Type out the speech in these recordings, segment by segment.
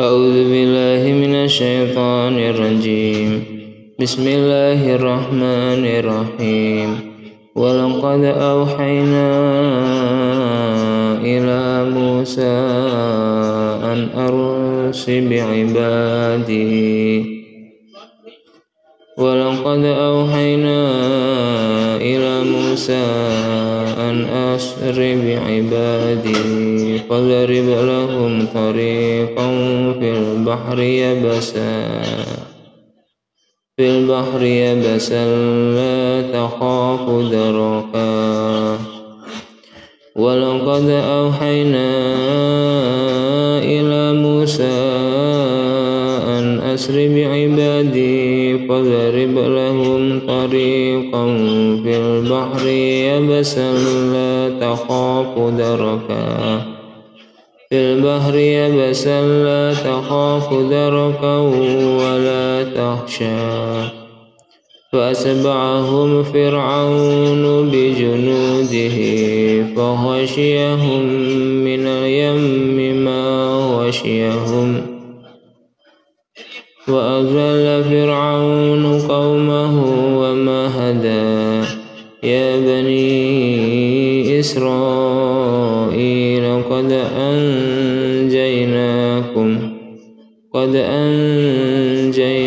أعوذ بالله من الشيطان الرجيم. بسم الله الرحمن الرحيم. ولقد أوحينا إلى موسى أن أرس بعبادي ولقد أوحينا إلى موسى أن أسر بعبادي فاضرب لهم طريقا في البحر يبسا. في البحر يبسا لا تخاف دركا ولقد أوحينا إلى موسى أن أسر بعبادي فاضرب لهم طريقا في البحر يبسا لا تخاف دركا في البحر يبسا لا تخاف دركا ولا تخشى. فأتبعهم فرعون بجنوده فغشيهم من اليم ما غشيهم. وأضل فرعون قومه وما هدى. يا بني إسرائيل قد أنجيناكم قد أنجيناكم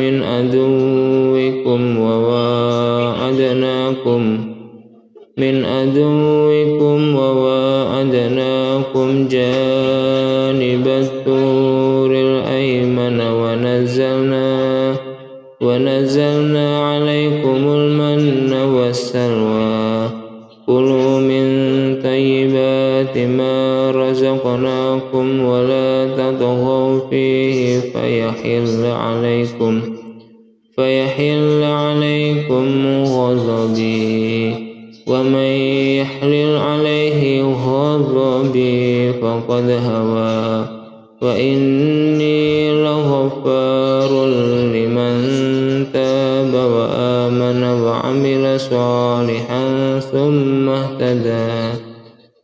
من عدوكم وواعدناكم من عدوكم وواعدناكم جانب الطور الأيمن ونزلنا ونزلنا طيبات ما رزقناكم ولا تطغوا فيه فيحل عليكم فيحل عليكم غضبي ومن يحلل عليه غضبي فقد هوى وإني لغفار لمن تاب وآمن وعمل صالحا ثم اهتدى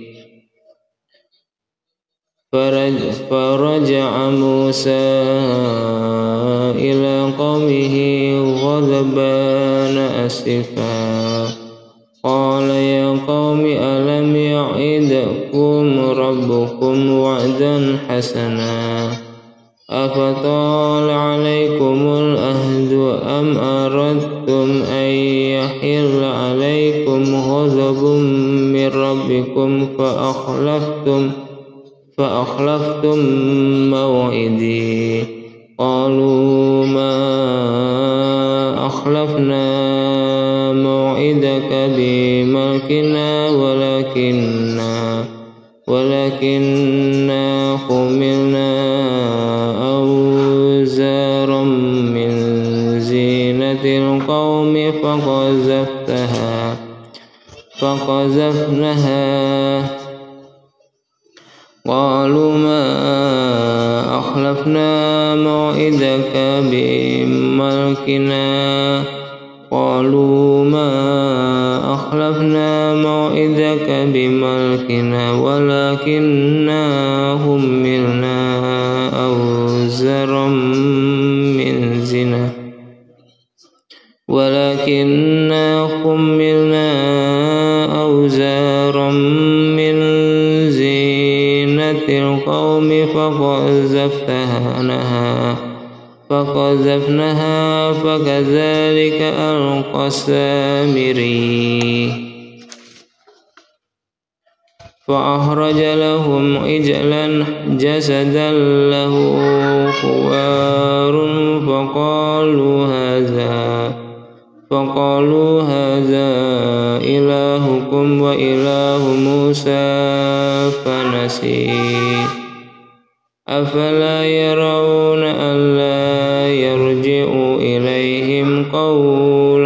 فرج فرجع موسى إلى قومه غضبان أسفا. قال يا قوم ألم يعدكم ربكم وعدا حسنا؟ أفطال عليكم الأهد أم أردتم أن يحل عليكم غضب من ربكم فأخلفتم فأخلفتم موعدي. قالوا ما أخلفنا موعدك بملكنا ولكننا ولكننا حملنا أوزارا من زينة القوم فقذفتها فقذفناها قالوا ما أخلفنا موعدك بملكنا. قالوا ما أخلفنا موعدك بملكنا ولكننا هملنا أوزرا من زنا. ولكننا حملنا أوزارا فقذفناها فقذفناها فكذلك ألقى السامري. فأخرج لهم عجلا جسدا له خوار فقالوا هذا فقالوا هذا إلهكم وإله موسى فنسي. أفلا يرون ألا يرجع إليهم قولا